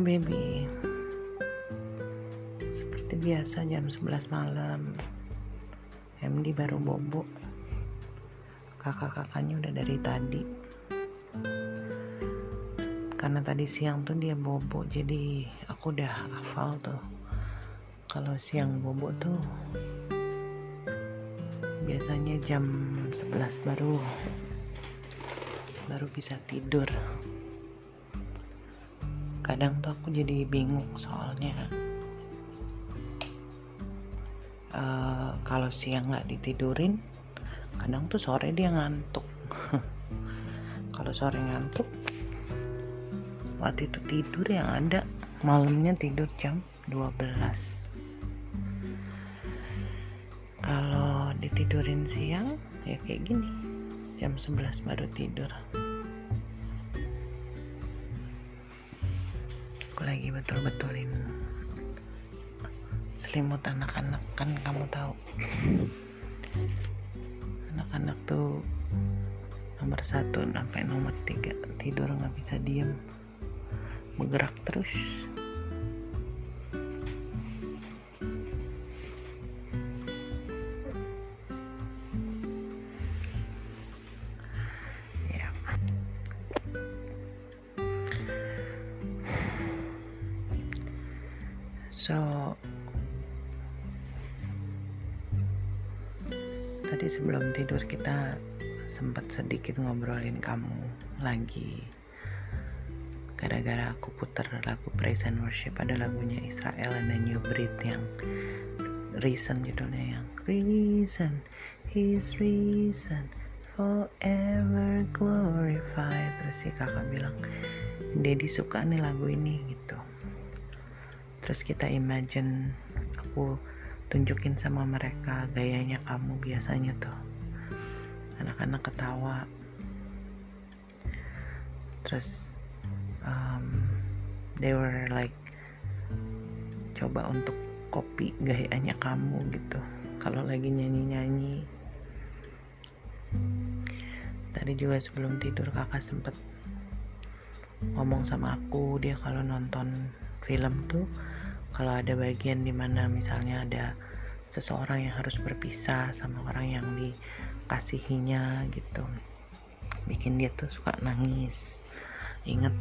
Baby. Seperti biasa jam 11 malam. MD baru bobo. Kakak-kakaknya udah dari tadi. Karena tadi siang tuh dia bobo Jadi aku udah hafal tuh. Kalau siang bobo tuh Biasanya jam 11 baru Baru bisa tidur kadang tuh aku jadi bingung soalnya. Uh, kalau siang nggak ditidurin kadang tuh sore dia ngantuk. Kalau sore ngantuk waktu itu tidur yang ada malamnya tidur jam 12 kalau ditidurin siang ya kayak gini jam 11 baru tidur betul-betulin. Selimut anak-anak kan kamu tahu. Anak-anak tuh nomor satu sampai nomor tiga. Tidur nggak bisa diem. Bergerak terus So tadi sebelum tidur kita sempat sedikit ngobrolin kamu lagi. Gara-gara aku putar lagu Praise and Worship ada lagunya Israel and the New Breed yang Reason judulnya yang Reason His Reason Forever Glorified. Terus si kakak bilang Dedi suka nih lagu ini gitu terus kita imagine aku tunjukin sama mereka gayanya kamu biasanya tuh. Anak-anak ketawa. Terus um, they were like coba untuk copy gayanya kamu gitu. Kalau lagi nyanyi-nyanyi. Tadi juga sebelum tidur kakak sempet ngomong sama aku dia kalau nonton film tuh kalau ada bagian di mana misalnya ada seseorang yang harus berpisah sama orang yang dikasihinya gitu bikin dia tuh suka nangis. Inget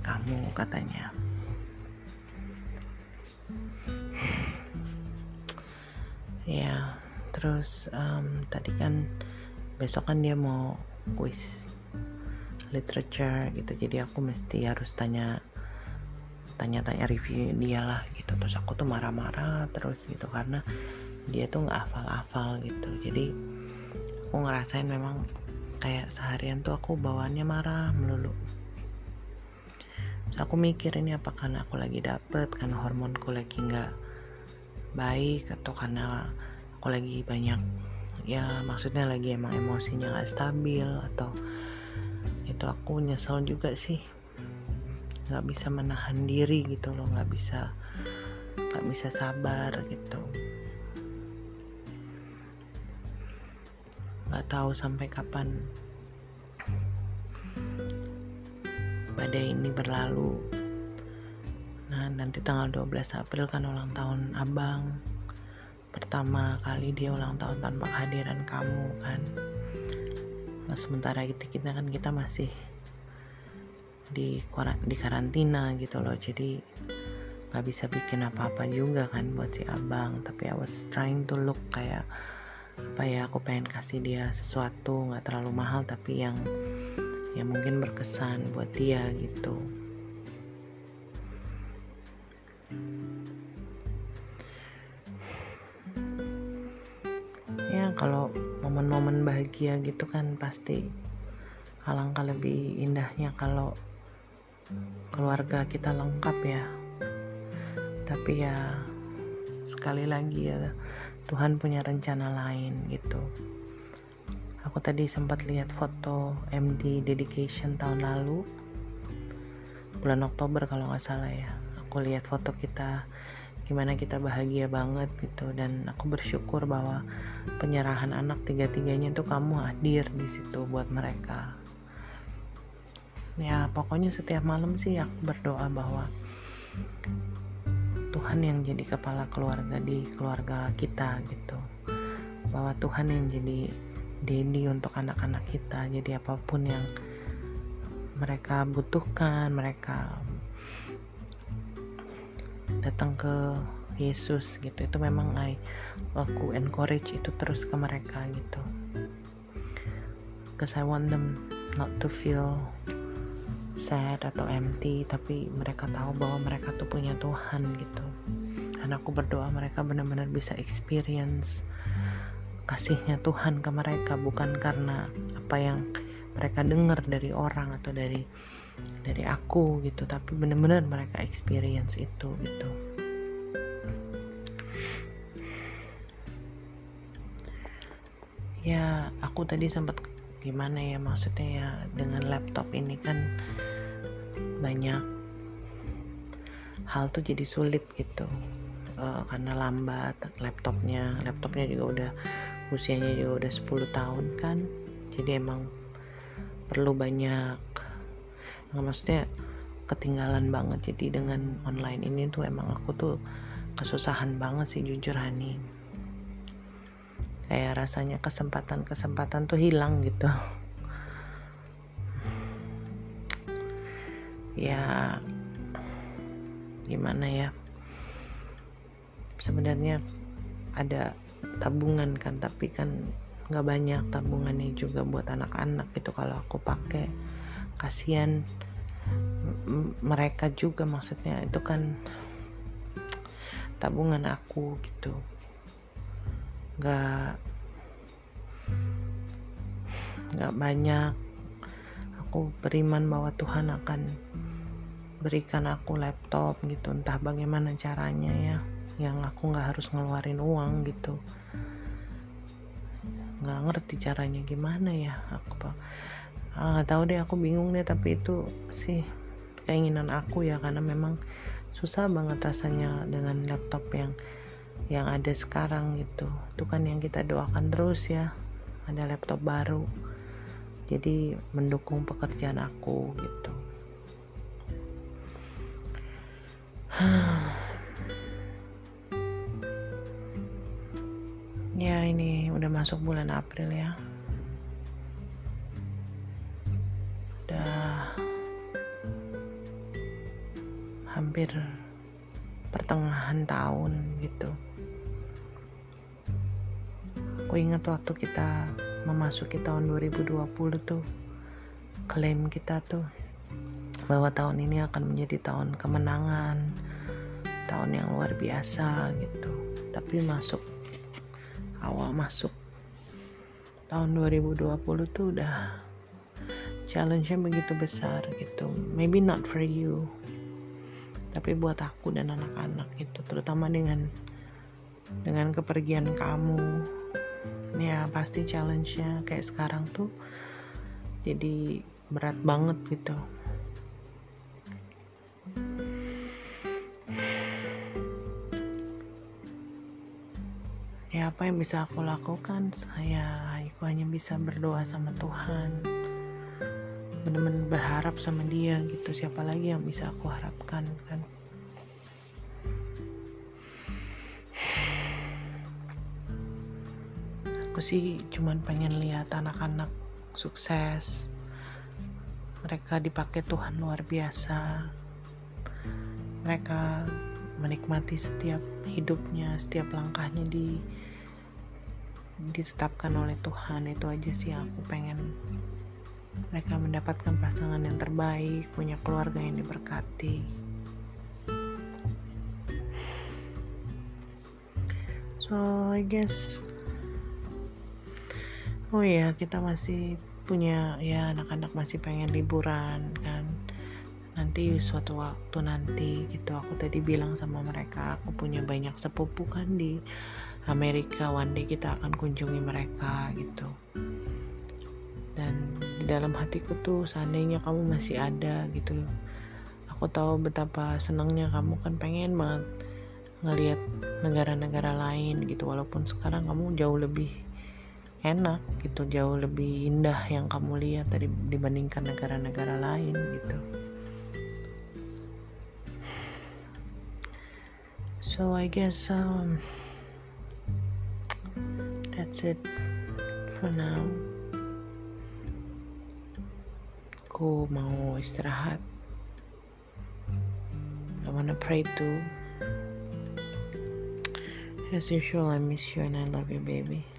kamu katanya. Ya terus um, tadi kan besok kan dia mau kuis literature gitu jadi aku mesti harus tanya tanya-tanya review dia lah gitu. Terus aku tuh marah-marah terus gitu karena dia tuh nggak hafal-hafal gitu. Jadi aku ngerasain memang kayak seharian tuh aku bawaannya marah melulu. Terus aku mikir ini apa karena aku lagi dapet karena hormonku lagi nggak baik atau karena aku lagi banyak ya maksudnya lagi emang emosinya nggak stabil atau itu aku nyesel juga sih nggak bisa menahan diri gitu loh nggak bisa nggak bisa sabar gitu. Nggak tahu sampai kapan badai ini berlalu. Nah nanti tanggal 12 April kan ulang tahun abang. Pertama kali dia ulang tahun tanpa kehadiran kamu kan. Nah sementara kita, kita kan kita masih di di karantina gitu loh. Jadi nggak bisa bikin apa-apa juga kan buat si abang. Tapi I was trying to look kayak apa ya aku pengen kasih dia sesuatu nggak terlalu mahal tapi yang yang mungkin berkesan buat dia gitu. Ya kalau momen-momen bahagia gitu kan pasti alangkah lebih indahnya kalau keluarga kita lengkap ya. Tapi ya sekali lagi ya Tuhan punya rencana lain gitu. Aku tadi sempat lihat foto MD dedication tahun lalu. Bulan Oktober kalau nggak salah ya. Aku lihat foto kita gimana kita bahagia banget gitu. Dan aku bersyukur bahwa penyerahan anak tiga-tiganya tuh kamu hadir di situ buat mereka ya pokoknya setiap malam sih aku berdoa bahwa Tuhan yang jadi kepala keluarga di keluarga kita gitu. Bahwa Tuhan yang jadi daddy untuk anak-anak kita jadi apa pun yang mereka butuhkan mereka datang ke Yesus gitu. Itu memang I aku encourage itu terus ke mereka gitu. Because I want them not to feel sad atau empty tapi mereka tahu bahwa mereka tuh punya Tuhan gitu. Dan aku berdoa mereka benar-benar bisa experience kasihnya Tuhan ke mereka bukan karena apa yang mereka dengar dari orang atau dari dari aku gitu tapi benar-benar mereka experience itu gitu. Ya aku tadi sempat gimana ya maksudnya ya dengan laptop ini kan banyak hal tuh jadi sulit gitu. Uh, karena lambat laptopnya laptopnya juga udah usianya juga udah 10 tahun kan. Jadi emang perlu banyak nggak maksudnya ketinggalan banget. Jadi dengan online ini tuh emang aku tuh kesusahan banget sih jujur Hani kayak rasanya kesempatan-kesempatan tuh hilang gitu. Ya gimana ya? Sebenarnya ada tabungan kan tapi kan nggak banyak tabungannya juga buat anak-anak gitu. Kalau aku pakai kasihan mereka juga. Maksudnya itu kan tabungan aku gitu nggak nggak banyak. Aku beriman bahwa Tuhan akan berikan aku laptop gitu. Entah bagaimana caranya ya yang aku nggak harus ngeluarin uang gitu. Nggak ngerti caranya gimana ya. Aku ah, tahu deh aku bingung deh. Tapi itu sih keinginan aku ya karena memang susah banget rasanya dengan laptop yang yang ada sekarang gitu. Itu kan yang kita doakan terus ya. Ada laptop baru. Jadi mendukung pekerjaan aku gitu. Ya ini udah masuk bulan April ya. Udah hampir pertengahan tahun gitu aku ingat waktu kita memasuki tahun 2020 tuh klaim kita tuh bahwa tahun ini akan menjadi tahun kemenangan tahun yang luar biasa gitu. Tapi masuk awal masuk tahun 2020 tuh udah challenge-nya begitu besar gitu. Maybe not for you tapi buat aku dan anak-anak gitu terutama dengan dengan kepergian kamu ya pasti challenge-nya kayak sekarang tuh jadi berat banget gitu. Ya apa yang bisa aku lakukan? Saya aku hanya bisa berdoa sama Tuhan. Benar-benar berharap sama dia gitu. Siapa lagi yang bisa aku harapkan kan aku sih cuman pengen lihat anak-anak sukses. Mereka dipakai Tuhan luar biasa. Mereka menikmati setiap hidupnya setiap langkahnya di ditetapkan oleh Tuhan. Itu aja sih aku pengen. Mereka mendapatkan pasangan yang terbaik punya keluarga yang diberkati. So I guess oh ya kita masih punya ya anak-anak masih pengen liburan kan. Nanti suatu waktu nanti gitu aku tadi bilang sama mereka aku punya banyak sepupu kan di Amerika one day kita akan kunjungi mereka gitu. Dan di dalam hatiku tuh seandainya kamu masih ada gitu aku tahu betapa senangnya kamu kan pengen banget ngelihat negara-negara lain gitu. Walaupun sekarang kamu jauh lebih enak gitu jauh lebih indah yang kamu lihat dari dibandingkan negara-negara lain gitu. So I guess um that's it for now. Aku mau istirahat. I wanna pray too. As usual I miss you and I love you baby